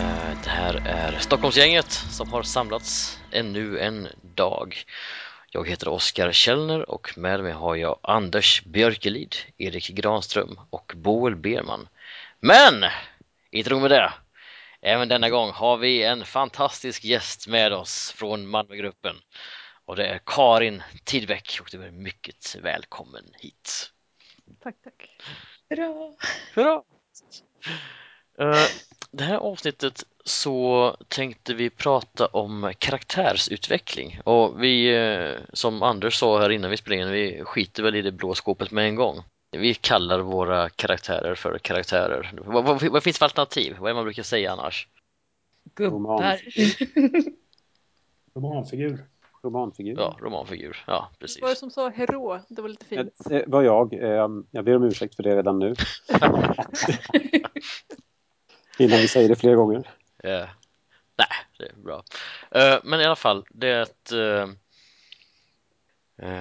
Eh, Det här är Stockholmsgänget som har samlats ännu en dag. Jag heter Oskar Källner och med mig har jag Anders Björkelid, Erik Granström och Boel Berman. Men inte nog med det. Även denna gång har vi en fantastisk gäst med oss från Malmögruppen och det är Karin Tidbeck och du är mycket välkommen hit. Tack, tack. Bra. Hurra! Eh, Det här avsnittet så tänkte vi prata om karaktärsutveckling och vi, eh, som Anders sa här innan vi spelade in, vi skiter väl i det blå skåpet med en gång. Vi kallar våra karaktärer för karaktärer. Vad, vad, vad finns det för alternativ? Vad är det man brukar säga annars? Gubbar. Romanfigur. Romanfigur. Ja, romanfigur. Ja, Vad var det precis. som sa hero? Det var lite Eh, fint. Det var jag. Eh, Jag ber om ursäkt för det redan nu. Innan vi säger det fler gånger. Eh, nej, det är bra. Eh, men i alla fall, det är ett... eh,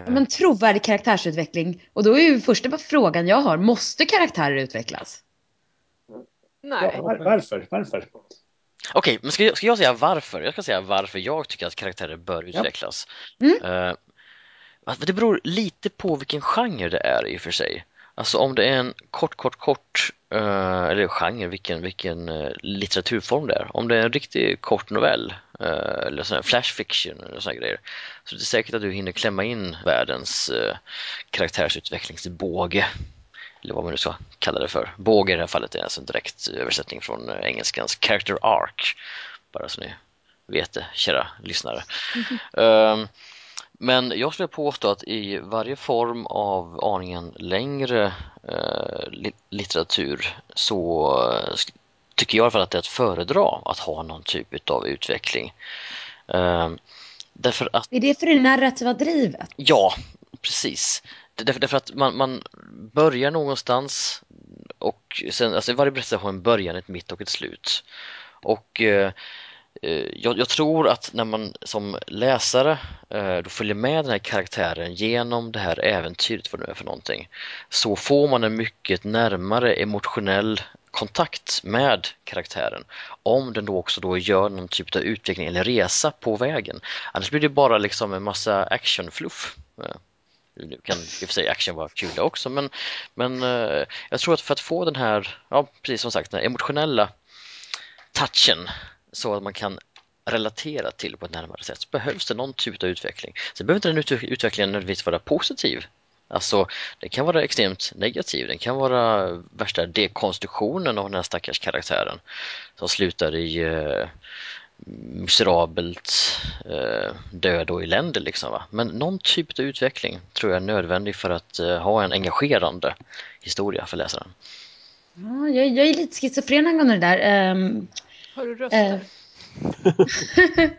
Men trovärdig karaktärsutveckling. Och då är ju första frågan jag har, måste karaktärer utvecklas? Nej. Ja, var, varför? Varför? Okej, men ska jag, ska jag säga varför? Jag ska säga varför jag tycker att karaktärer bör utvecklas. Mm. Eh, att det beror lite på vilken genre det är i och för sig. Alltså om det är en kort, kort, kort, eh, eller genre, vilken, vilken eh, litteraturform det är. Om det är en riktigt kort novell, eh, eller sån här flash fiction eller såna grejer, så det är säkert att du hinner klämma in världens eh, karaktärsutvecklingsbåge eller vad man nu ska kalla det för. Båge i det här fallet är alltså en direkt översättning från eh, engelskans character arc. Bara så ni vet det, kära lyssnare. Ehm, men jag skulle påstå att i varje form av aningen längre eh, li- litteratur så eh, tycker jag i alla fall att det är att föredra att ha någon typ av utveckling. Ehm, därför att Är det för det narrativa drivet? Ja, precis. Därför, därför att man, man börjar någonstans och sen, alltså varje berättelse har en början, ett mitt och ett slut. Och eh, eh, Eh, jag, jag tror att när man som läsare eh, då följer med den här karaktären genom det här äventyret, vad det nu är för någonting, så får man en mycket närmare emotionell kontakt med karaktären om den då också då gör någon typ av utveckling eller resa på vägen. Annars blir det bara liksom en massa actionfluff. Eh, nu kan i och för sig action vara kul också men, men jag tror att för att få den här, ja precis som sagt, den här emotionella touchen så att man kan relatera till på ett närmare sätt så behövs det någon typ av utveckling. Sen behöver inte den utvecklingen nödvändigtvis vara positiv. Alltså, det kan vara extremt negativ. Den kan vara värsta dekonstruktionen av den här stackars karaktären som slutar i eh, miserabelt eh, död och elände liksom. Va? Men någon typ av utveckling tror jag är nödvändig för att eh, ha en engagerande historia för läsaren. Ja, jag, jag är lite schizofren angående det där. Um har du röster? eh,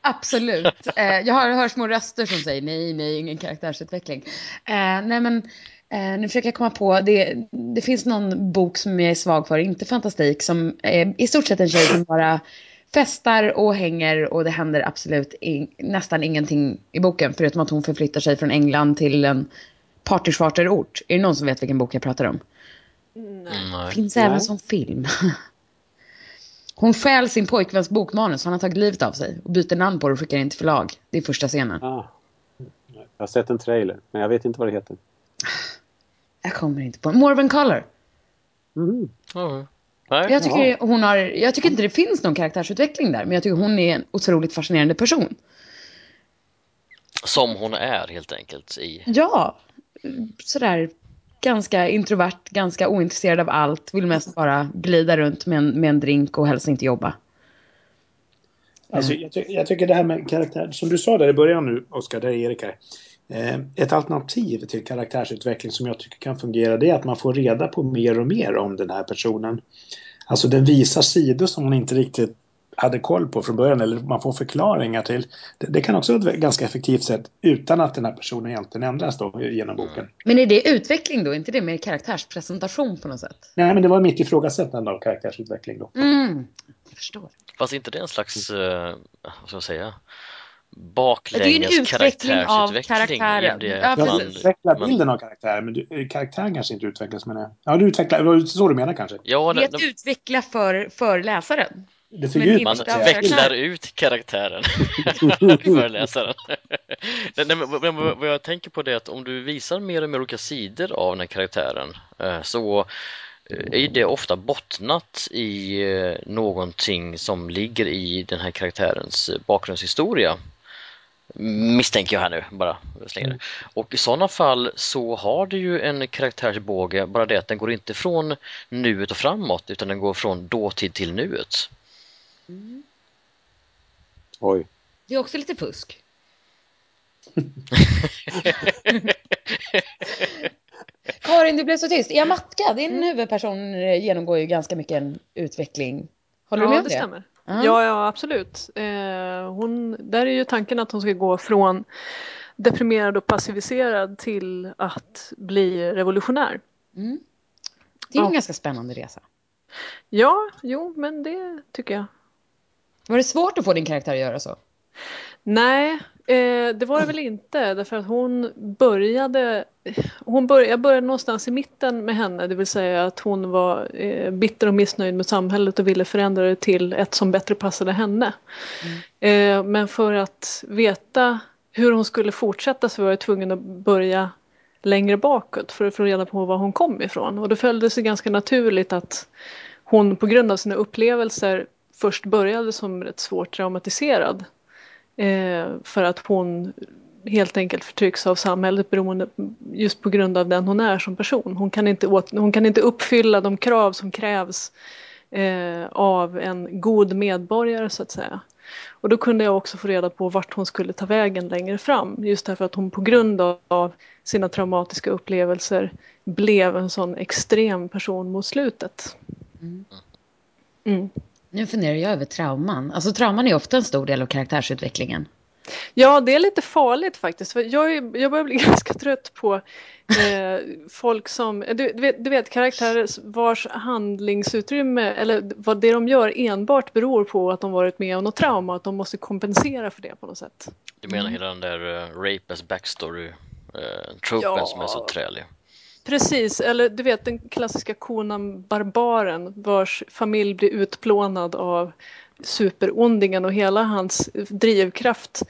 absolut. Eh, jag har, hör små röster som säger nej, nej, ingen karaktärsutveckling. Eh, nej, men eh, nu försöker jag komma på. Det, det finns någon bok som jag är svag för, inte fantastik, som är i stort sett en tjej som bara festar och hänger och det händer absolut in, nästan ingenting i boken förutom att hon förflyttar sig från England till en partysvarterort. Är det någon som vet vilken bok jag pratar om? Nej. Nej. Finns Nej. även som film. Hon stjäl sin pojkväns bokmanus, han har tagit livet av sig och byter namn på det och skickar in till förlag. Det är första scenen. Ah. Jag har sett en trailer, men jag vet inte vad det heter. Jag kommer inte på. Morven Color. Mhm. Nej. Jag tycker, hon har, jag tycker inte det finns någon karaktärsutveckling där, men jag tycker hon är en otroligt fascinerande person. Som hon är helt enkelt i Ja, sådär ganska introvert, ganska ointresserad av allt, vill mest bara glida runt med en, med en drink och helst inte jobba. Alltså, jag, ty jag tycker det här med karaktär, som du sa där i början nu, Oskar, där är Erik här. Eh, ett alternativ till karaktärsutveckling som jag tycker kan fungera det är att man får reda på mer och mer om den här personen. Alltså den visar sidor som man inte riktigt hade koll på från början eller man får förklaringar till. Det, det kan också vara ett ganska effektivt sätt utan att den här personen egentligen ändras då genom boken. Men är det utveckling då? Inte det mer karaktärspresentation på något sätt? Nej, men det var mitt ifrågasättande av karaktärsutveckling då. Mm, jag förstår. Fast inte det en slags, eh, vad ska man säga, Det är ju en baklänges utveckling av karaktärsutveckling. karaktären. Det, Ja, Jag man, utvecklar man- bilden av karaktären, men du, eh, karaktären kanske inte utvecklas med det. Ja, du utvecklar, det var så du menar kanske? ja, Det är nej, att utveckla för, för läsaren. Det man inte sig. av vecklar ut karaktären för läsaren. nej, men, vad jag tänker på det är att om du visar mer och mer olika sidor av den här karaktären eh, så eh, är det ofta bottnat i eh, någonting som ligger i den här karaktärens bakgrundshistoria. Misstänker jag här nu, bara slänger det. Och i sådana fall så har du ju en karaktärsbåge, bara det att den går inte från nuet och framåt utan den går från dåtid till nuet. Oj. Det är också lite fusk. Karin, du blev så tyst. Yamatka, din huvudperson, eh, genomgår ju ganska mycket en utveckling. Håller du ja, med om det det? stämmer. Ja. Ja, ja absolut. Eh, hon, där är ju tanken att hon ska gå från deprimerad och passiviserad till att bli revolutionär. Mm. Det är en Ja. ganska spännande resa. Ja, jo, men det tycker jag. Var det svårt att få din karaktär att göra så? Nej, eh, det var det väl inte därför att hon började hon bör, Jag började någonstans i mitten med henne, det vill säga att hon var eh, bitter och missnöjd med samhället och ville förändra det till ett som bättre passade henne. Eh, men för att veta hur hon skulle fortsätta så var jag tvungen att börja längre bakåt för att få reda på var hon kom ifrån. Och då följde det sig ganska naturligt att hon på grund av sina upplevelser först började som rätt svårt traumatiserad. Eh, för att hon helt enkelt förtrycks av samhället beroende just på grund av den hon är som person. Hon kan inte, åt, hon kan inte uppfylla de krav som krävs eh, av en god medborgare så att säga. Och då kunde jag också få reda på vart hon skulle ta vägen längre fram. Just därför att hon på grund av sina traumatiska upplevelser blev en sån extrem person mot slutet. Mm. Nu funderar jag över trauman. Alltså trauman är ofta en stor del av karaktärsutvecklingen. Ja, det är lite farligt faktiskt. För jag, är, jag börjar bli ganska trött på eh, folk som, du, du, vet, du vet karaktärer vars handlingsutrymme eller vad det de gör enbart beror på att de varit med om något trauma och att de måste kompensera för det på något sätt. Du menar hela den där uh, rape as backstory uh, tropen Ja. som är så trälig? Precis, eller du vet den klassiska konan barbaren vars familj blir utplånad av superondingen och hela hans drivkraft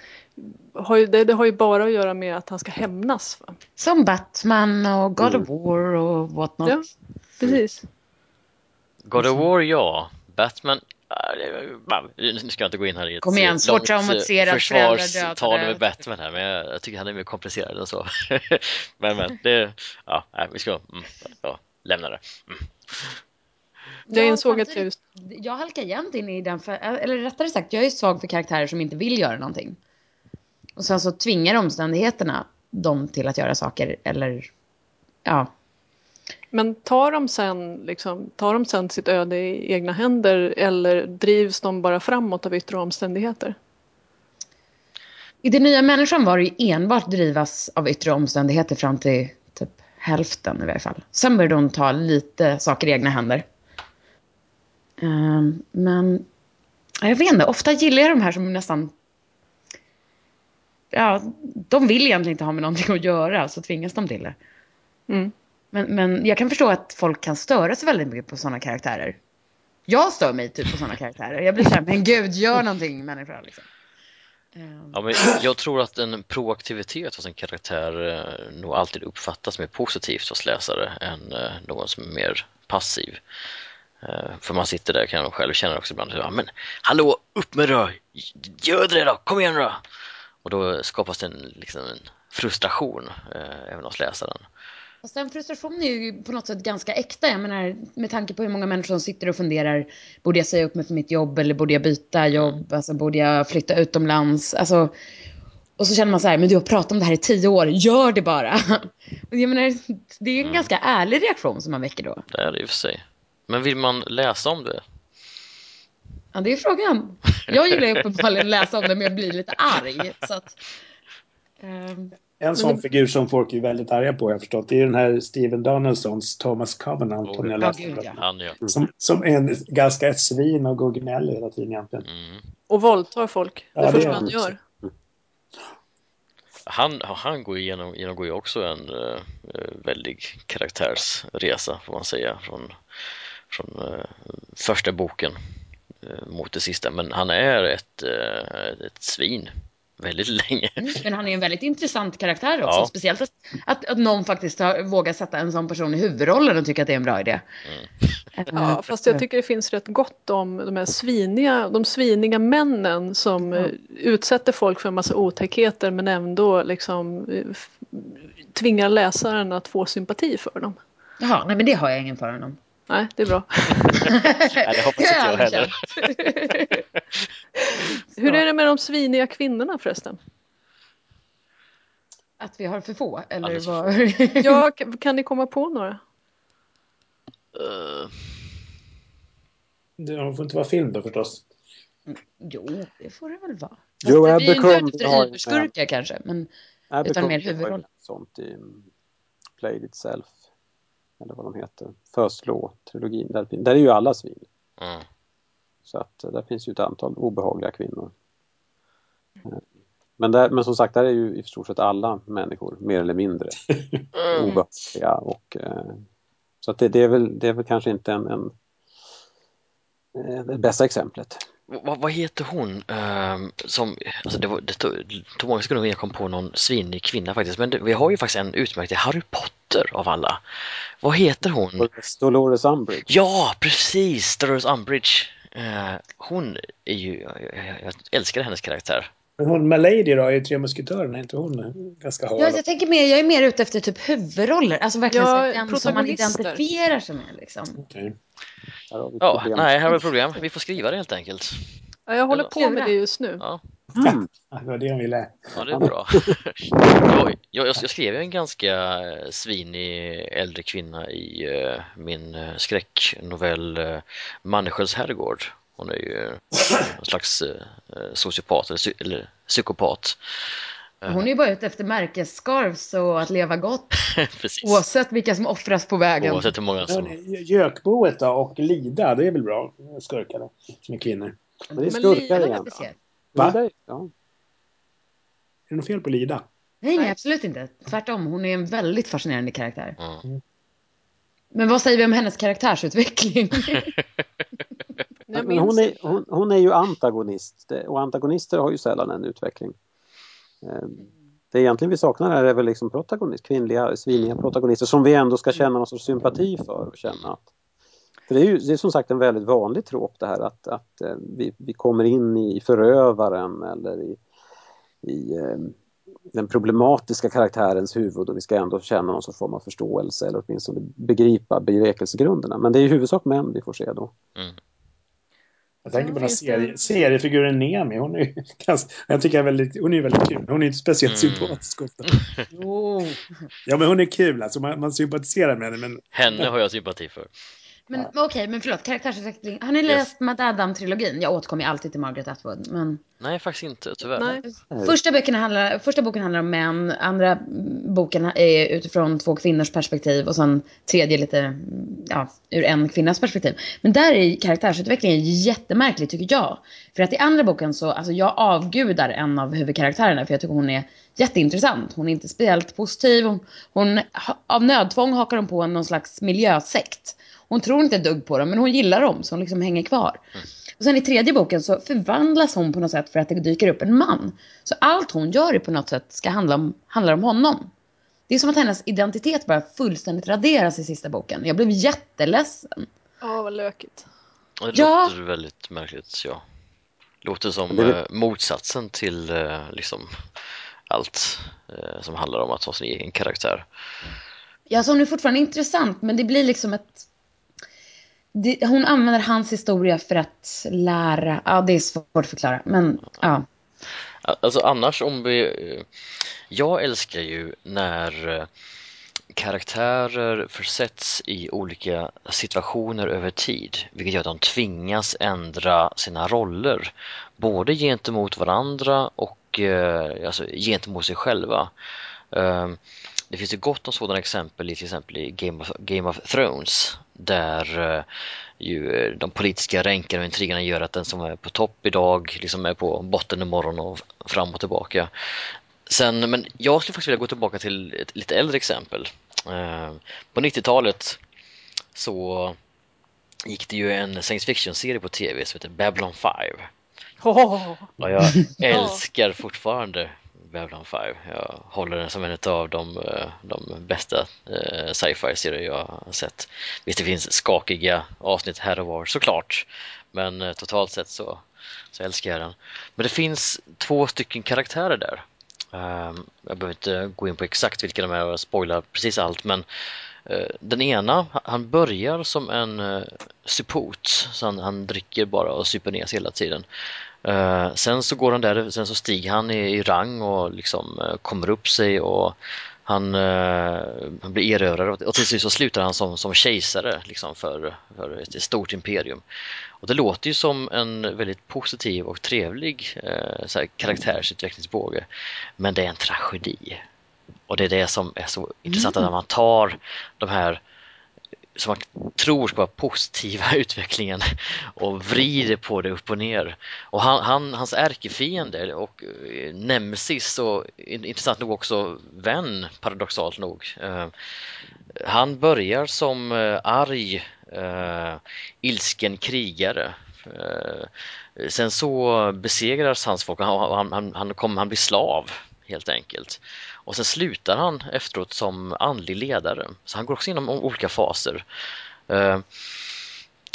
har ju, det, det har ju bara att göra med att han ska hämnas. Va? Som Batman och God Mm. of War och whatnot. Ja, precis. God of War, ja. Batman, nu ska jag inte gå in här i ett Kom igen, svårt långt, försvarstal med Batman här, men jag, tycker han är mer komplicerad än så. men men, det, ja, nej, vi ska mm, ja, lämna det. Mm. Jag Ja, insåg att jag just Jag halkar jämt in i den, för, eller rättare sagt, jag är svag för karaktärer som inte vill göra någonting. Och sen så tvingar omständigheterna dem till att göra saker, eller ja. Men tar de, sen, liksom, tar de sen sitt öde i egna händer eller drivs de bara framåt av yttre omständigheter? I det nya människan var det ju enbart drivas av yttre omständigheter fram till typ hälften i varje fall. Sen började hon ta lite saker i egna händer. Ehm, men ja, jag vet inte, ofta gillar jag de här som nästan... Ja, de vill egentligen inte ha med någonting att göra, så tvingas de till det. Mm. Men, men jag kan förstå att folk kan störa sig väldigt mycket på sådana karaktärer. Jag stör mig typ på sådana karaktärer. Jag blir såhär, men gud, gör någonting människa. Liksom. Ehm. Ja, men jag tror att en proaktivitet hos en karaktär eh, nog alltid uppfattas mer positivt hos läsare än eh, någon som är mer passiv. Eh, för man sitter där kan jag själv känna också ibland, ja, men hallå, upp med det då! Gör det då, kom igen då! Och då skapas det en, liksom en frustration eh, även hos läsaren. Fast den frustrationen är ju på något sätt ganska äkta. Jag menar, med tanke på hur många människor som sitter och funderar. Borde jag säga upp mig för mitt jobb eller borde jag byta jobb? Alltså, borde jag flytta utomlands? Alltså, och så känner man så här, men du har pratat om det här i tio år, gör det bara. Jag menar, det är en Mm. ganska ärlig reaktion som man väcker då. Det är det i och för sig. Men vill man läsa om det? Ja, det är frågan. Jag gillar uppenbarligen att läsa om det men jag blir lite arg. Så att, ehm, En sån figur som folk är väldigt arga på, har jag förstått, det är den här Steven Donaldsons Thomas Covenant. Oh, jag ja, läste det. ja. Han ja. Som, som är en ganska ett svin och går gnäller hela tiden egentligen. Mm. Och våldtar folk. Det Ja, det första är han han. gör. Han, han går igenom, genomgår ju också en uh, väldig karaktärsresa får man säga från, från uh, första boken uh, mot det sista. Men han är ett, uh, ett svin väldigt länge. Mm, Men han är en väldigt intressant karaktär också. Ja. Speciellt att, att, att någon faktiskt har, vågar sätta en sån person i huvudrollen och tycker att det är en bra idé. Eh, Ja, fast jag tycker det finns rätt gott om de här sviniga, de sviniga männen som eh, utsätter folk för en massa otäckheter men ändå liksom eh, tvingar läsaren att få sympati för dem. Jaha, nej men det har jag ingen för honom. Nej, det är bra. Nej, det hoppas inte jag heller. Hur är det med de sviniga kvinnorna förresten? Att vi har för få? Eller vad? Ja, kan ni komma på några? Uh, Det de får inte vara film då förstås. Jo, det får det väl vara. Jo, Fast vi är inte har efter ju- yverskurkar kanske. Men Abercrombie mer har ju huvudroll. Sånt i Played Itself. Eller vad de heter. First Law-trilogin. Där, där är ju alla svin. mm. Så att eh, där finns ju ett antal obehagliga kvinnor. Eh, Men, där, men som sagt, där är ju i stort sett alla människor mer eller mindre Mm. obehagliga. Och, eh, så att det, det, är väl, det är väl kanske inte en, en, det bästa exemplet. Vad, vad heter hon ehm, som, alltså det, var, det tog, tog många sekunder innan jag kom på någon svinnig kvinna faktiskt, men det, vi har ju faktiskt en utmärkt i Harry Potter av alla. Vad heter hon? Dolores Umbridge. Ja, precis! Dolores Umbridge. Eh, hon är ju, jag, älskar hennes karaktär. Men hon Milady då, i Tre Musketörerna, är inte hon ganska hal? ja, jag tänker mer, jag är mer ute efter typ huvudroller. Alltså verkligen Ja, den som man identifierar sig med. Liksom. Vi Ja, problem. nej, här har vi problem. Vi får skriva det helt enkelt. Ja, jag håller på med det just nu. Ja, Mm. Ja, Det var det hon ville. ja det är bra. jag, jag, jag skrev ju en ganska svinig äldre kvinna i eh, min eh, skräcknovell uh, Manneskölds herrgård. Hon är ju en slags eh, sociopat eller, eller psykopat. Hon är ju bara ute efter märkesscarves och att leva gott. Oavsett vilka som offras på vägen. Oavsett hur många som... Gökboet då och Lida, det är väl bra? Skurkar då, som är kvinnor. Men det är skurkar igen. Va? Det- Ja. Är det något fel på Lida? Nej, nej, absolut inte. Tvärtom, hon är en väldigt fascinerande karaktär. Mm. Men vad säger vi om hennes karaktärsutveckling? Men hon, är, hon, hon är ju antagonist och antagonister har ju sällan en utveckling. Eh, Det egentligen vi saknar här är väl liksom protagonist, kvinnliga, sviniga protagonister som vi ändå ska känna någon sorts sympati för och känna att för det är ju det är som sagt en väldigt vanlig trop det här att, att eh, vi, vi kommer in i förövaren eller i, i eh, den problematiska karaktärens huvud och vi ska ändå känna någon sorts form av förståelse eller åtminstone begripa bevekelsegrunderna. Men det är i huvudsak män vi får se då. Jag tänker på den serie, seriefiguren Nemi. Hon är ju ganska, jag tycker jag är väldigt, hon är väldigt kul. Hon är inte speciellt Mm. sympatisk ofta. jo. Ja, men hon är kul. Alltså, man, man sympatiserar med henne. Men Henne har jag sympati för. Men men okej, men förlåt, karaktärsutveckling. Har ni Yes. läst Matt Adam-trilogin? Jag återkommer ju alltid till Margaret Atwood. Men Nej, faktiskt inte, tyvärr. Nej. första, boken handlar, första boken handlar om män, andra boken är utifrån två kvinnors perspektiv och sen tredje lite ja, ur en kvinnas perspektiv. Men där är karaktärsutvecklingen jättemärklig tycker jag. För att i andra boken så, alltså jag avgudar en av huvudkaraktärerna för jag tycker hon är jätteintressant. Hon är inte speciellt positiv. Hon, hon, av nödtvång hakar hon på någon slags miljösekt. Hon tror inte ett dugg på dem, men hon gillar dem, så hon liksom hänger kvar. Och sen i tredje boken så förvandlas hon på något sätt för att det dyker upp en man. Så allt hon gör är på något sätt ska handla om, handlar om honom. Det är som att hennes identitet bara fullständigt raderas i sista boken. Jag blev jätteledsen. Ja, vad lökigt. Ja, Det Ja. låter väldigt märkligt, ja. Låter som eh, motsatsen till eh, liksom allt eh, som handlar om att ha sin egen karaktär. Ja, så hon är fortfarande intressant, men det blir liksom ett... Det, hon använder hans historia för att lära... Ja, det är svårt att förklara, men ja. Alltså annars om vi... eh, Jag älskar ju när eh, karaktärer försätts i olika situationer över tid vilket gör att de tvingas ändra sina roller både gentemot varandra och eh, alltså, gentemot sig själva. Eh, det finns ju gott om sådana exempel i till exempel i Game of, Game of Thrones där eh, ju eh, de politiska ränkarna och intrigerna gör att den som är på topp idag liksom är på botten imorgon och fram och tillbaka. Sen, men jag skulle faktiskt vilja gå tillbaka till ett lite äldre exempel. Eh, på 90-talet så gick det ju en science fiction-serie på tv som heter Babylon 5. Oh. Och jag älskar fortfarande Babylon 5. Jag håller den som en av de, eh, de bästa eh, sci-fi serier jag har sett. Visst, det finns skakiga avsnitt här och var såklart, men eh, totalt sett så, så älskar jag den. Men det finns två stycken karaktärer där ehm, jag behöver inte gå in på exakt vilka de är och spoila precis allt men den ena, han börjar som en support, så han, han, dricker bara och super ner sig hela tiden. Uh, sen så går han där, sen så stiger han i, i rang och liksom uh, kommer upp sig och han, han blir erövrare och till slut så slutar han som, som kejsare liksom för, för ett stort imperium. Och det låter ju som en väldigt positiv och trevlig så här, karaktärsutvecklingsbåge. Men det är en tragedi. Och det är det som är så intressant mm. när man tar de här som man tror ska vara positiva utvecklingen och vrider på det upp och ner. Och han, han, hans ärkefiende och eh, nemesis och intressant nog också vän paradoxalt nog. Eh, han börjar som eh, arg eh, ilsken krigare. Eh, sen så besegras hans folk och han, han, han, kom, han blir slav helt enkelt. Och sen slutar han efteråt som andlig ledare. Så han går också igenom olika faser. Eh,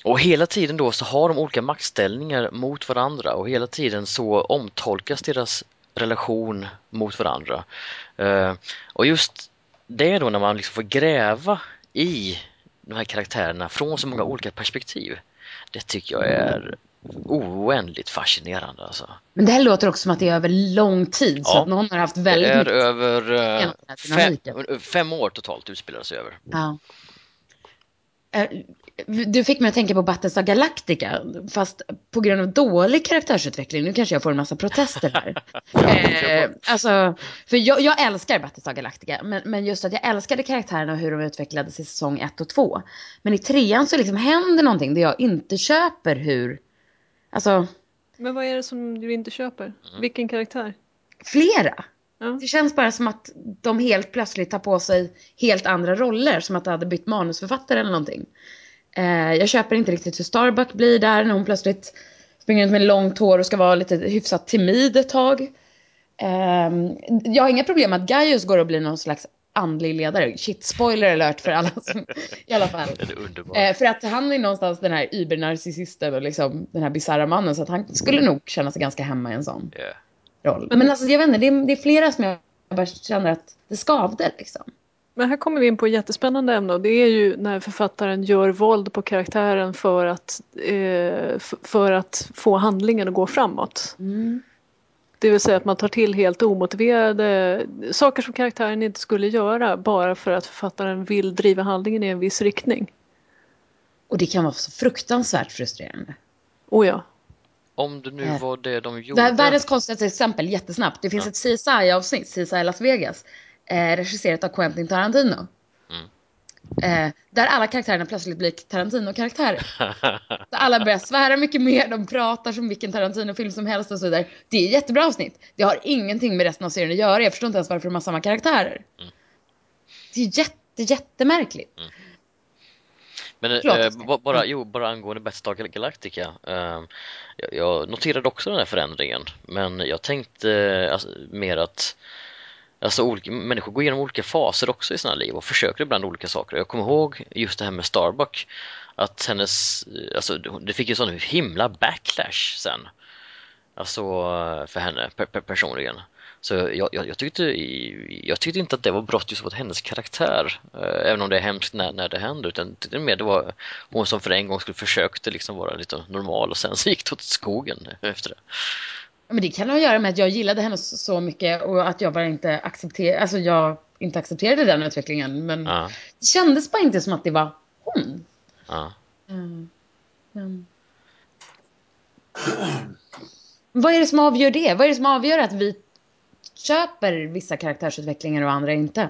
och hela tiden då så har de olika maktställningar mot varandra och hela tiden så omtolkas deras relation mot varandra. Eh, och just det då när man liksom får gräva i de här karaktärerna från så många olika perspektiv. Det tycker jag är oändligt fascinerande. Alltså. Men det här låter också som att det är över lång tid, ja, så att någon har haft väldigt. Det är över uh, fem, fem, år totalt utspelar sig över. Ja. Eh, du fick mig att tänka på Battlestar Galactica, fast på grund av dålig karaktärsutveckling, nu kanske jag får en massa protester här. eh, alltså, för jag, jag älskar Battlestar Galactica, men, men, just att jag älskade karaktärerna och hur de utvecklades i säsong 1 och 2. Men i trean så liksom händer någonting där jag inte köper hur, alltså... Men vad är det som du inte köper? Mm. Vilken karaktär? Flera. Ja. Det känns bara som att de helt plötsligt tar på sig helt andra roller, som att de hade bytt manusförfattare eller någonting. Eh, jag köper inte riktigt hur Starbuck blir där när hon plötsligt springer runt med långt hår och ska vara lite hyfsat timid ett tag. Eh, jag har inga problem med att Gaius går och blir någon slags andlig ledare. Shit, spoiler alert för alla som, i alla fall. Eh, för att han är någonstans den här übernarcissisten och liksom den här bisarra mannen så att han skulle nog känna sig ganska hemma i en sån yeah. roll. Men alltså jag vet inte, det är, det är flera som jag bara känner att det skavde liksom. Men här kommer vi in på ett jättespännande ämne och det är ju när författaren gör våld på karaktären för att, eh, för att få handlingen att gå framåt. Mm. Det vill säga att man tar till helt omotiverade saker som karaktären inte skulle göra bara för att författaren vill driva handlingen i en viss riktning. Och det kan vara så fruktansvärt frustrerande. Oh ja. Om det nu var det de gjorde. Världens konstigaste exempel, jättesnabbt. Det finns ja. ett CSI-avsnitt, CSI Las Vegas, eh, regisserat av Quentin Tarantino. Mm. Eh, där alla karaktärerna plötsligt blir Tarantino-karaktärer. där alla börjar svära mycket mer, de pratar som vilken Tarantino-film som helst och så vidare. Det är ett jättebra avsnitt. Det har ingenting med resten av serien att göra. Jag förstår inte ens varför de har samma karaktärer. Mm. Det är jätte, jättemärkligt. Mm. Men eh, bara, jo, bara angående Battlestar Galactica. Eh, jag, jag, noterade också den här förändringen, men jag tänkte eh, alltså, mer att Alltså olika, människor går igenom olika faser också i sina liv och försöker ibland olika saker. Jag kommer ihåg just det här med Starbuck, att hennes, alltså det fick ju sån himla backlash sen. Alltså för henne per, per personligen. Så jag, jag, jag, tyckte, jag tyckte inte att det var brott just mot hennes karaktär, eh, även om det är hemskt när, när det händer, utan det mer det var hon som för en gång skulle försökte liksom vara lite normal och sen så gick det åt skogen efter det. Men det kan ha att göra med att jag gillade henne så mycket och att jag bara inte accepterade, alltså jag inte accepterade den utvecklingen. Men Ja. det kändes bara inte som att det var hon. Ja. Mm. Men... Vad är det som avgör det? Vad är det som avgör att vi köper vissa karaktärsutvecklingar och andra inte?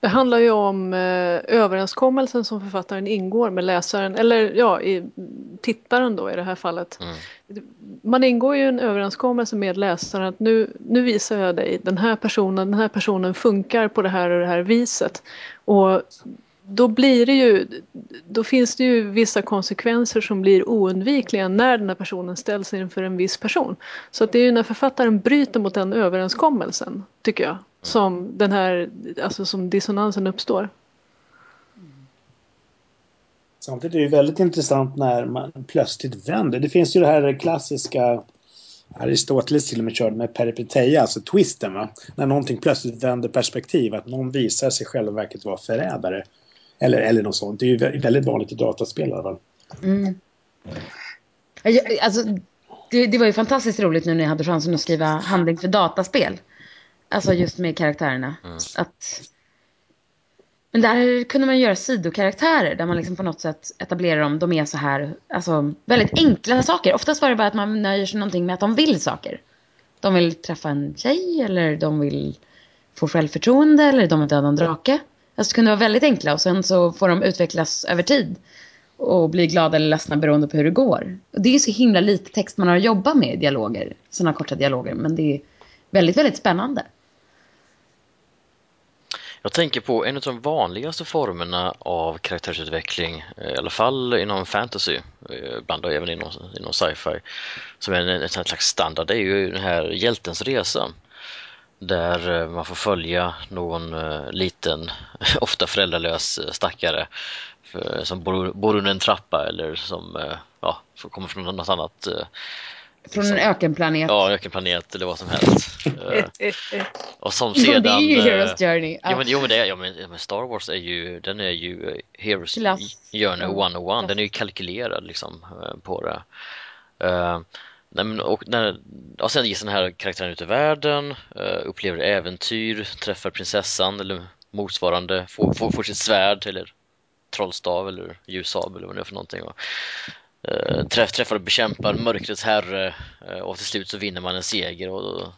Det handlar ju om eh, överenskommelsen som författaren ingår med läsaren, eller ja, i, tittaren då i det här fallet. Mm. Man ingår ju en överenskommelse med läsaren att nu, nu visar jag dig den här personen, den här personen funkar på det här och det här viset. Och då blir det ju, då finns det ju vissa konsekvenser som blir oundvikliga när den här personen ställs inför en viss person. Så att det är ju när författaren bryter mot den överenskommelsen, tycker jag, som den här, alltså som dissonansen uppstår. Samtidigt är det ju väldigt intressant när man plötsligt vänder. Det finns ju det här klassiska Aristoteles till och med körde med peripeteia, alltså twisten va. När någonting plötsligt vänder perspektiv, att någon visar sig själva verket vara förrädare. Eller, eller något sånt. Det är ju vä- väldigt vanligt i dataspel i alla fall. Mm. Alltså, det, det var ju fantastiskt roligt nu när jag hade chansen att skriva handling för dataspel. Alltså just med karaktärerna. Att... Men där kunde man göra sidokaraktärer där man liksom på något sätt etablerar dem. De är så här, alltså väldigt enkla saker. Oftast var det bara att man nöjer sig någonting med att de vill saker. De vill träffa en tjej eller de vill få självförtroende eller de vill döda en drake. Alltså det kunde vara väldigt enkla och sen så får de utvecklas över tid. Och bli glada eller ledsna beroende på hur det går. Och det är så himla lite text man har att jobba med i dialoger. Sådana korta dialoger. Men det är väldigt, väldigt spännande. Jag tänker på en av de vanligaste formerna av karaktärsutveckling, eh, i alla fall inom fantasy, eh, ibland även inom, inom sci-fi, som är en, en slags standard, det är ju den här hjältens resa. Där eh, man får följa någon eh, liten, ofta föräldralös eh, stackare som bor, bor under en trappa eller som ja, kommer från något annat Från en ökenplanet. ja, ökenplanet eller vad som helst. Och som sedan... det är ju Heroes Journey. Ja. Jo men, jo, men, det är, ja, men, ja, men Star Wars är ju, den är ju Heroes Klass. Journey Ja, 101, den är ju kalkylerad liksom på det. Nej, men, och när, ja, sen ges den här karaktären ut i världen, eh, upplever äventyr, träffar prinsessan eller motsvarande, får, får, får sitt svärd eller trollstav eller ljussabel eller vad det är för någonting. Och, eh, träff, träffar och bekämpar mörkrets herre eh, och till slut så vinner man en seger och,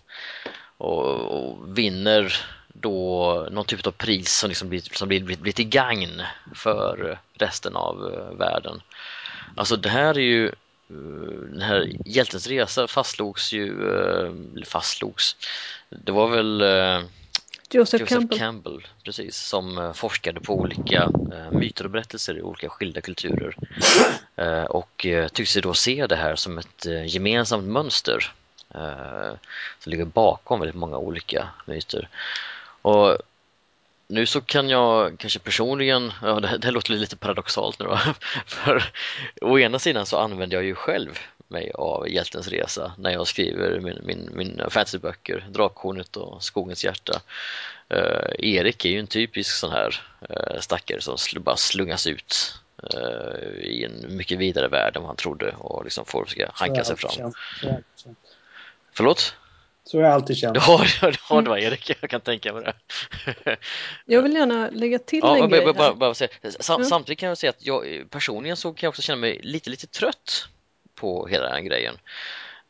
och, och vinner då någon typ av pris som, liksom blir, som blir, blir, blir till gagn för resten av världen. Alltså det här är ju den här hjältens resa fastslogs ju, eh, eller fastslogs, det var väl eh, Joseph, Joseph Campbell. Campbell, precis, som eh, forskade på olika myter och berättelser i olika skilda kulturer och tyckte sig då se det här som ett gemensamt mönster som ligger bakom väldigt många olika myter. Och nu så kan jag kanske personligen, ja det, det låter lite paradoxalt nu då, för å ena sidan så använder jag ju själv mig av hjältens resa när jag skriver min, min, mina fantasyböcker, Drakhornet och Skogens hjärta. Eh, Erik är ju en typisk sån här eh, stackare som sl- bara slungas ut eh, i en mycket vidare värld än vad han trodde och liksom får försöka hanka sig fram. Förlåt? Så har jag alltid känt. Ja, ja, det var Erik, jag kan tänka mig det. Jag vill gärna lägga till Ja, en grej bara, bara, bara säga. Sam, Ja. Samtidigt kan jag säga att jag personligen så kan jag också känna mig lite, lite trött på hela den här grejen.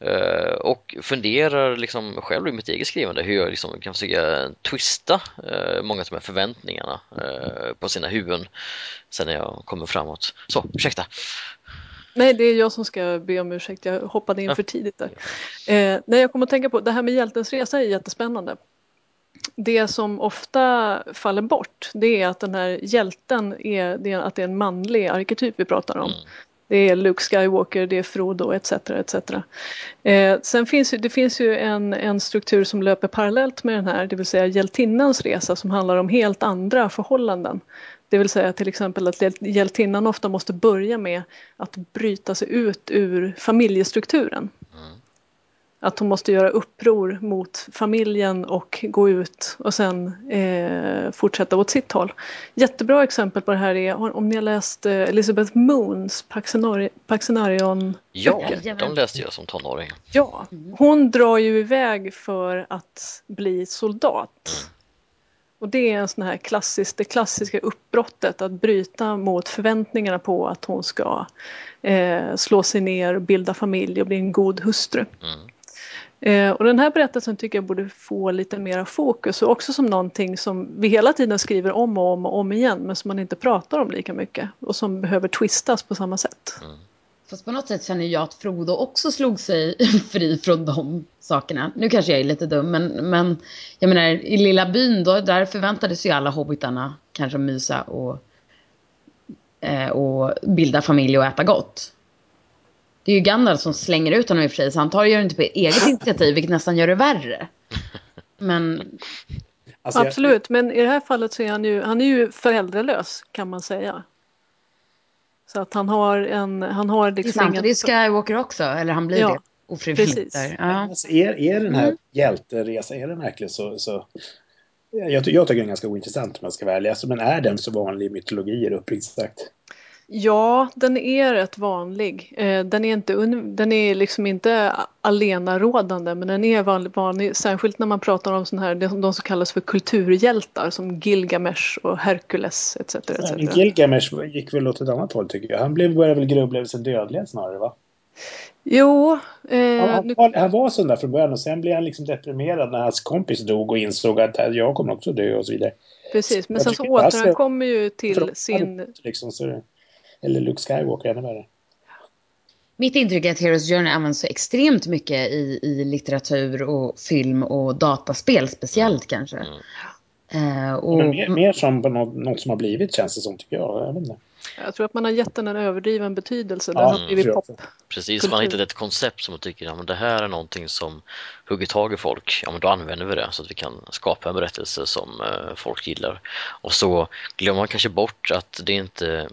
Eh, och funderar liksom själv i mitt eget skrivande hur jag liksom kan försöka twista uh, många av de här förväntningarna eh, på sina huvuden sen när jag kommer framåt. Så, ursäkta. Nej, det är jag som ska be om ursäkt. Jag hoppade in för tidigt där. Eh, nej, jag kommer att tänka på det här med hjältens resa är jättespännande. Det som ofta faller bort det är att den här hjälten är, det är, att det är en manlig arketyp vi pratar om. Mm. Det är Luke Skywalker, det är Frodo etc. etc. Eh, sen finns ju, det finns ju en, en struktur som löper parallellt med den här, det vill säga hjältinnans resa som handlar om helt andra förhållanden. Det vill säga till exempel att hjäl- hjältinnan ofta måste börja med att bryta sig ut ur familjestrukturen. Mm. att hon måste göra uppror mot familjen och gå ut och sen eh, fortsätta åt sitt håll. Jättebra exempel på det här är om ni har läst eh, Elizabeth Moons Paxenarion Ja, de läste jag som tonåring. Ja, hon drar ju iväg för att bli soldat. Och det är en sån här klassisk, det klassiska uppbrottet att bryta mot förväntningarna på att hon ska eh, slå sig ner, bilda familj och bli en god hustru. Mm. Eh, och den här berättelsen tycker jag borde få lite mera fokus och också som någonting som vi hela tiden skriver om och om och om igen men som man inte pratar om lika mycket och som behöver twistas på samma sätt. Mm. Fast på något sätt känner jag att Frodo också slog sig fri från de sakerna. Nu kanske jag är lite dum, men, men jag menar i lilla byn då, där förväntades ju alla hobbitarna kanske mysa och, eh, och bilda familj och äta gott. Det är ju Gandalf som slänger ut honom i och för sig, så han tar ju inte på eget initiativ, vilket nästan gör det värre. Men... Alltså, Absolut, jag... men i det här fallet så är han ju, han är ju föräldralös kan man säga. Så att han har en, han har liksom det är sant, ingen... det är Skywalker också, eller han blir ja, det ofrivilligt. Där. Ja. Alltså, är, är den här mm. hjälteresan, är den verkligen så... så... Jag, jag tycker den är ganska ointressant om jag ska vara ärlig, alltså, men är den så vanlig i mytologier uppriktigt sagt? Ja, den är rätt vanlig. Eh, den är, inte, den är liksom inte allenarådande men den är vanlig, vanlig särskilt när man pratar om sån här, de som kallas för kulturhjältar som Gilgamesh och Herkules etc. Gilgamesh gick väl åt ett annat håll tycker jag. Han blev, började väl sin dödlighet snarare va? Jo. Eh, han, nu... var, han var sån där från början och sen blev han liksom deprimerad när hans kompis dog och insåg att jag kommer också dö och så vidare. Precis, men sen så återkommer ju till sin... Liksom, så eller Luke Skywalker, ännu värre. Mitt intryck är att Heroes Journey används så extremt mycket i, i litteratur och film och dataspel speciellt kanske. Mm. Uh, och... mer, mer, som något, något, som har blivit känns det som tycker jag. Jag, vet inte. jag tror att man har gett den en överdriven betydelse. Ja, har blivit pop. Precis, man har hittat ett koncept som man tycker ja, men det här är någonting som hugger tag i folk. Ja, men då använder vi det så att vi kan skapa en berättelse som uh, folk gillar. Och så glömmer man kanske bort att det inte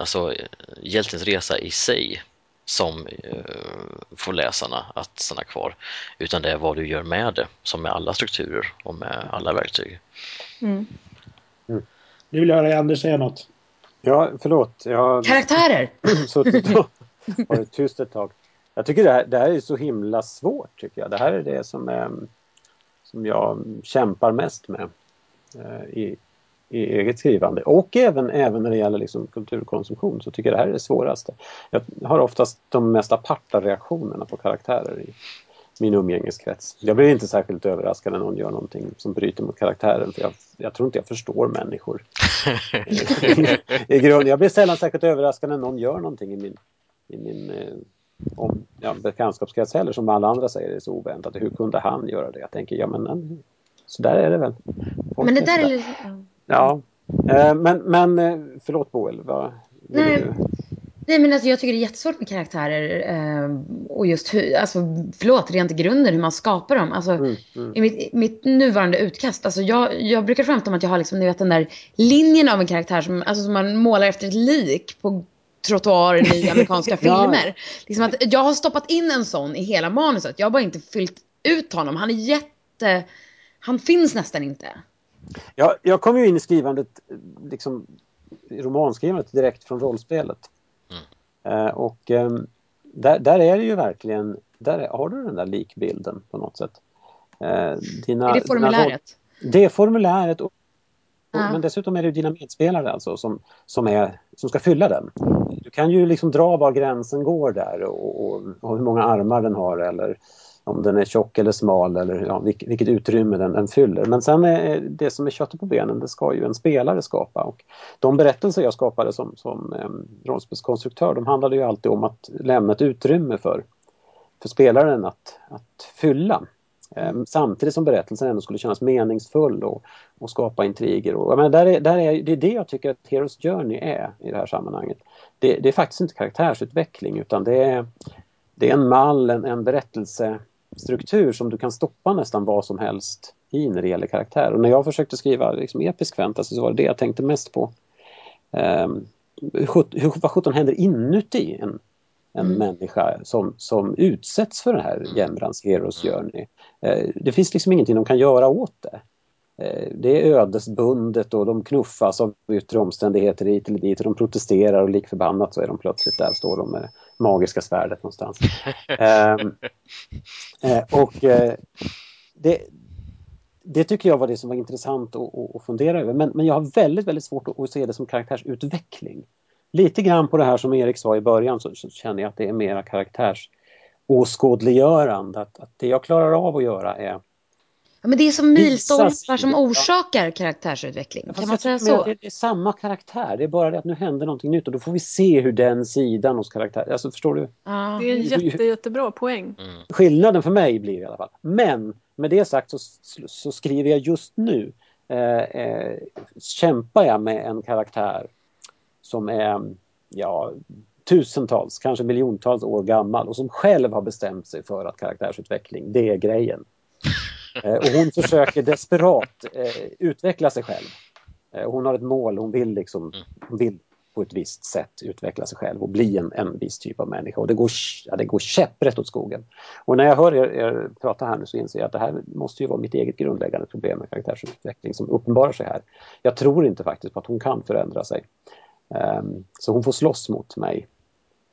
alltså hjältens resa i sig som eh, får läsarna att stanna kvar utan det är vad du gör med det som med alla strukturer och med alla verktyg. Mm. Mm. Nu vill jag höra Anders säga något. Ja, förlåt. Jag har Karaktärer! suttit och varit tyst ett tag. Jag tycker det här, det här är så himla svårt. tycker jag. Det här är det som, är, som jag kämpar mest med eh, i, i eget skrivande och även, även när det gäller liksom kulturkonsumtion så tycker jag det här är det svåraste. Jag har oftast de mest aparta reaktionerna på karaktärer i min umgängeskrets. Jag blir inte särskilt överraskad när någon gör någonting som bryter mot karaktären för jag, jag tror inte jag förstår människor. I grund, jag blir sällan särskilt överraskad när någon gör någonting i min, i min eh, om, ja, bekantskapskrets heller som alla andra säger är så oväntat. Hur kunde han göra det? Jag tänker, ja men så där är det väl. Folk men det där är lite... Ja, eh, men, men eh, förlåt Boel, vad Nej. du? Nej men alltså jag tycker det är jättesvårt med karaktärer eh, och just hur, alltså förlåt, rent i grunden hur man skapar dem. Alltså mm, mm. i mitt, mitt, nuvarande utkast, alltså jag, jag brukar skämta om att jag har liksom, ni vet den där linjen av en karaktär som, alltså, som man målar efter ett lik på trottoaren i amerikanska filmer. ja. Liksom att jag har stoppat in en sån i hela manuset, jag har bara inte fyllt ut honom. Han är jätte, han finns nästan inte. Ja, jag kom ju in i skrivandet, liksom romanskrivandet direkt från rollspelet. Mm. Eh, och eh, där, där, är det ju verkligen, där har du den där likbilden på något sätt. Eh, dina, är det formuläret? Dina, det är formuläret. Och, ja. Men dessutom är det dina medspelare alltså som, som, är, som ska fylla den. Du kan ju liksom dra var gränsen går där och, och, och hur många armar den har eller om den är tjock eller smal eller ja, vilket, utrymme den, den fyller. Men sen är det som är köttet på benen, det ska ju en spelare skapa. Och de berättelser jag skapade som, som eh, rollspelskonstruktör, de handlade ju alltid om att lämna ett utrymme för, för spelaren att, att fylla. Eh, samtidigt som berättelsen ändå skulle kännas meningsfull och, och skapa intriger. Och, men där är, där är, det är det jag tycker att Heroes Journey är i det här sammanhanget. Det, det är faktiskt inte karaktärsutveckling utan det är, det är en mall, en, en berättelse struktur som du kan stoppa nästan vad som helst i när det gäller karaktär. Och när jag försökte skriva liksom, episk fantasy så var det det jag tänkte mest på. Um, hur, vad sjutton händer inuti en, en Mm. människa som, som utsätts för den här Jämrans Heroes Journey. Eh, det finns liksom ingenting de kan göra åt det. Eh, det är ödesbundet och de knuffas av yttre omständigheter hit eller dit och de protesterar och lik förbannat så är de plötsligt där, står de med magiska svärdet någonstans. Eh, och eh, det, det tycker jag var det som var intressant att, att, att fundera över. Men, men jag har väldigt, väldigt svårt att, att se det som karaktärsutveckling. Lite grann på det här som Erik sa i början så, så känner jag att det är mera karaktärsåskådliggörande. Att, att det jag klarar av att göra är Ja, men det är som milstolpar som ja. orsakar karaktärsutveckling. Fast Kan man säga så? det är samma karaktär, det är bara det att nu händer någonting nytt och då får vi se hur den sidan hos karaktären, alltså förstår du? Ja. Det är en jätte, jättebra poäng. Mm. Skillnaden för mig blir i alla fall. Men med det sagt så, så skriver jag just nu eh, eh, kämpar jag med en karaktär som är ja, tusentals, kanske miljontals år gammal och som själv har bestämt sig för att karaktärsutveckling, det är grejen. Eh, och hon försöker desperat eh, utveckla sig själv. Eh, hon har ett mål, hon vill liksom hon vill på ett visst sätt utveckla sig själv och bli en, en viss typ av människa. Och det går, ja, det går käpprätt åt skogen. Och när jag hör er, er prata här nu så inser jag att det här måste ju vara mitt eget grundläggande problem med karaktärsutveckling som uppenbarar sig här. Jag tror inte faktiskt på att hon kan förändra sig. Um, så hon får slåss mot mig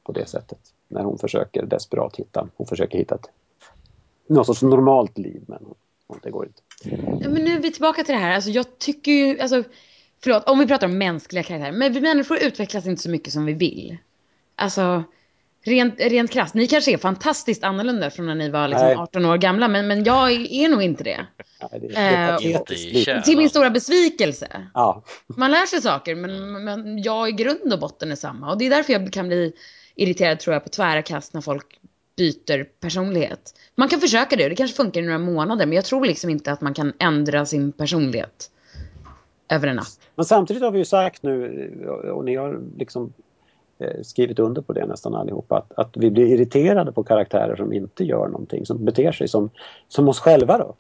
på det sättet. När hon försöker desperat hitta, hon försöker hitta ett, något sorts normalt liv men hon, det går inte. Men nu är vi tillbaka till det här. Alltså, jag tycker ju, alltså, förlåt, om vi pratar om mänskliga karaktärer. Men vi människor utvecklas inte så mycket som vi vill. Alltså, rent, rent krasst. Ni kanske är fantastiskt annorlunda från när ni var liksom, Nej. 18 år gamla. Men, men jag är nog inte det. Nej, det, det Eh, är Inte. Till min stora besvikelse. Ja, Man lär sig saker, men, men jag i grund och botten är samma. Och det är därför jag kan bli irriterad tror jag på tvära kast när folk byter personlighet. Man kan försöka det, det kanske funkar i några månader, men jag tror liksom inte att man kan ändra sin personlighet över en natt. Men samtidigt har vi ju sagt nu, och ni har liksom eh, skrivit under på det nästan allihopa, att, att vi blir irriterade på karaktärer som inte gör någonting, som beter sig som, som oss själva då.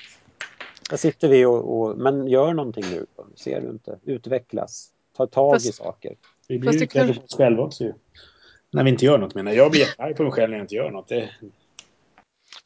Där sitter vi och, och men gör någonting nu, ser du inte, utvecklas, ta tag i Fast- saker. Vi blir utklädda kanske- på oss själva också ju. När vi inte gör något menar jag. Jag blir jättearg på mig själv när jag inte gör något. Det,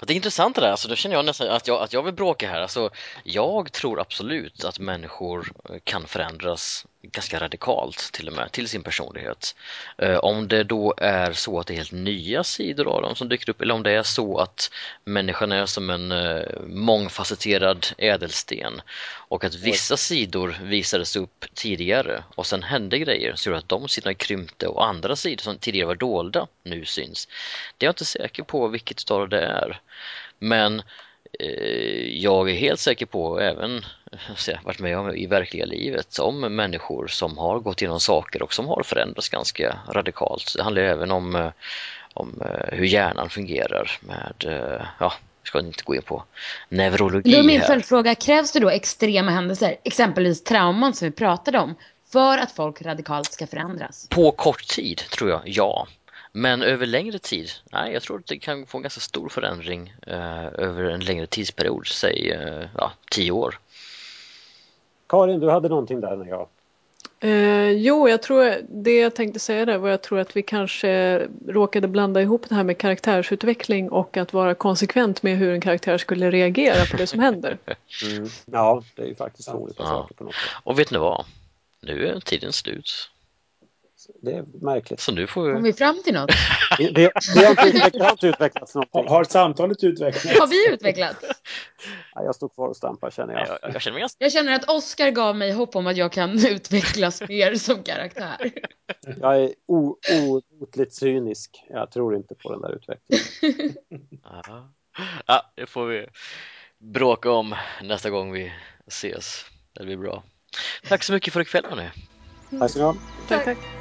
Det är intressant det där, alltså, då känner jag nästan att jag, att jag vill bråka här. Alltså, jag tror absolut att människor kan förändras ganska radikalt till och med, till sin personlighet. Eh, om det då är så att det är helt nya sidor av dem som dyker upp eller om det är så att människan är som en eh, mångfacetterad ädelsten och att vissa sidor visades upp tidigare och sen hände grejer så att de sidorna krympte och andra sidor som tidigare var dolda nu syns. Det är jag inte säker på vilket av det är. Men jag är helt säker på, även jag varit med om i verkliga livet, om människor som har gått igenom saker och som har förändrats ganska radikalt. Det handlar även om, eh, om eh, hur hjärnan fungerar med, eh, ja, vi ska inte gå in på neurologi Då är min följdfråga, krävs det då extrema händelser, exempelvis trauman som vi pratade om, för att folk radikalt ska förändras? På kort tid tror jag, ja. Men över längre tid, nej, jag tror att det kan få en ganska stor förändring eh, över en längre tidsperiod, säg eh, ja, tio år. Karin, du hade någonting där när jag... Eh, jo, jag tror det jag tänkte säga där var jag tror att vi kanske råkade blanda ihop det här med karaktärsutveckling och att vara konsekvent med hur en karaktär skulle reagera på det som händer. Mm. Ja, det är ju faktiskt olika Ja. saker på något sätt. Och vet ni vad? Nu är tiden slut. Det är märkligt. Så nu får Kom vi... vi fram till något? Det, det, det, har, inte det har inte utvecklats har, någonting. har samtalet utvecklats? Har vi utvecklats? Ja, jag står kvar och stampar känner jag. Jag, jag känner mig ganska... Jag känner att Oscar gav mig hopp om att jag kan utvecklas mer som karaktär. Jag är ootligt cynisk. Jag tror inte på den där utvecklingen. Ja. ja, det får vi bråka om nästa gång vi ses. Det blir bra. Tack så mycket för ikväll hörni. Tack så ha. Tack, tack.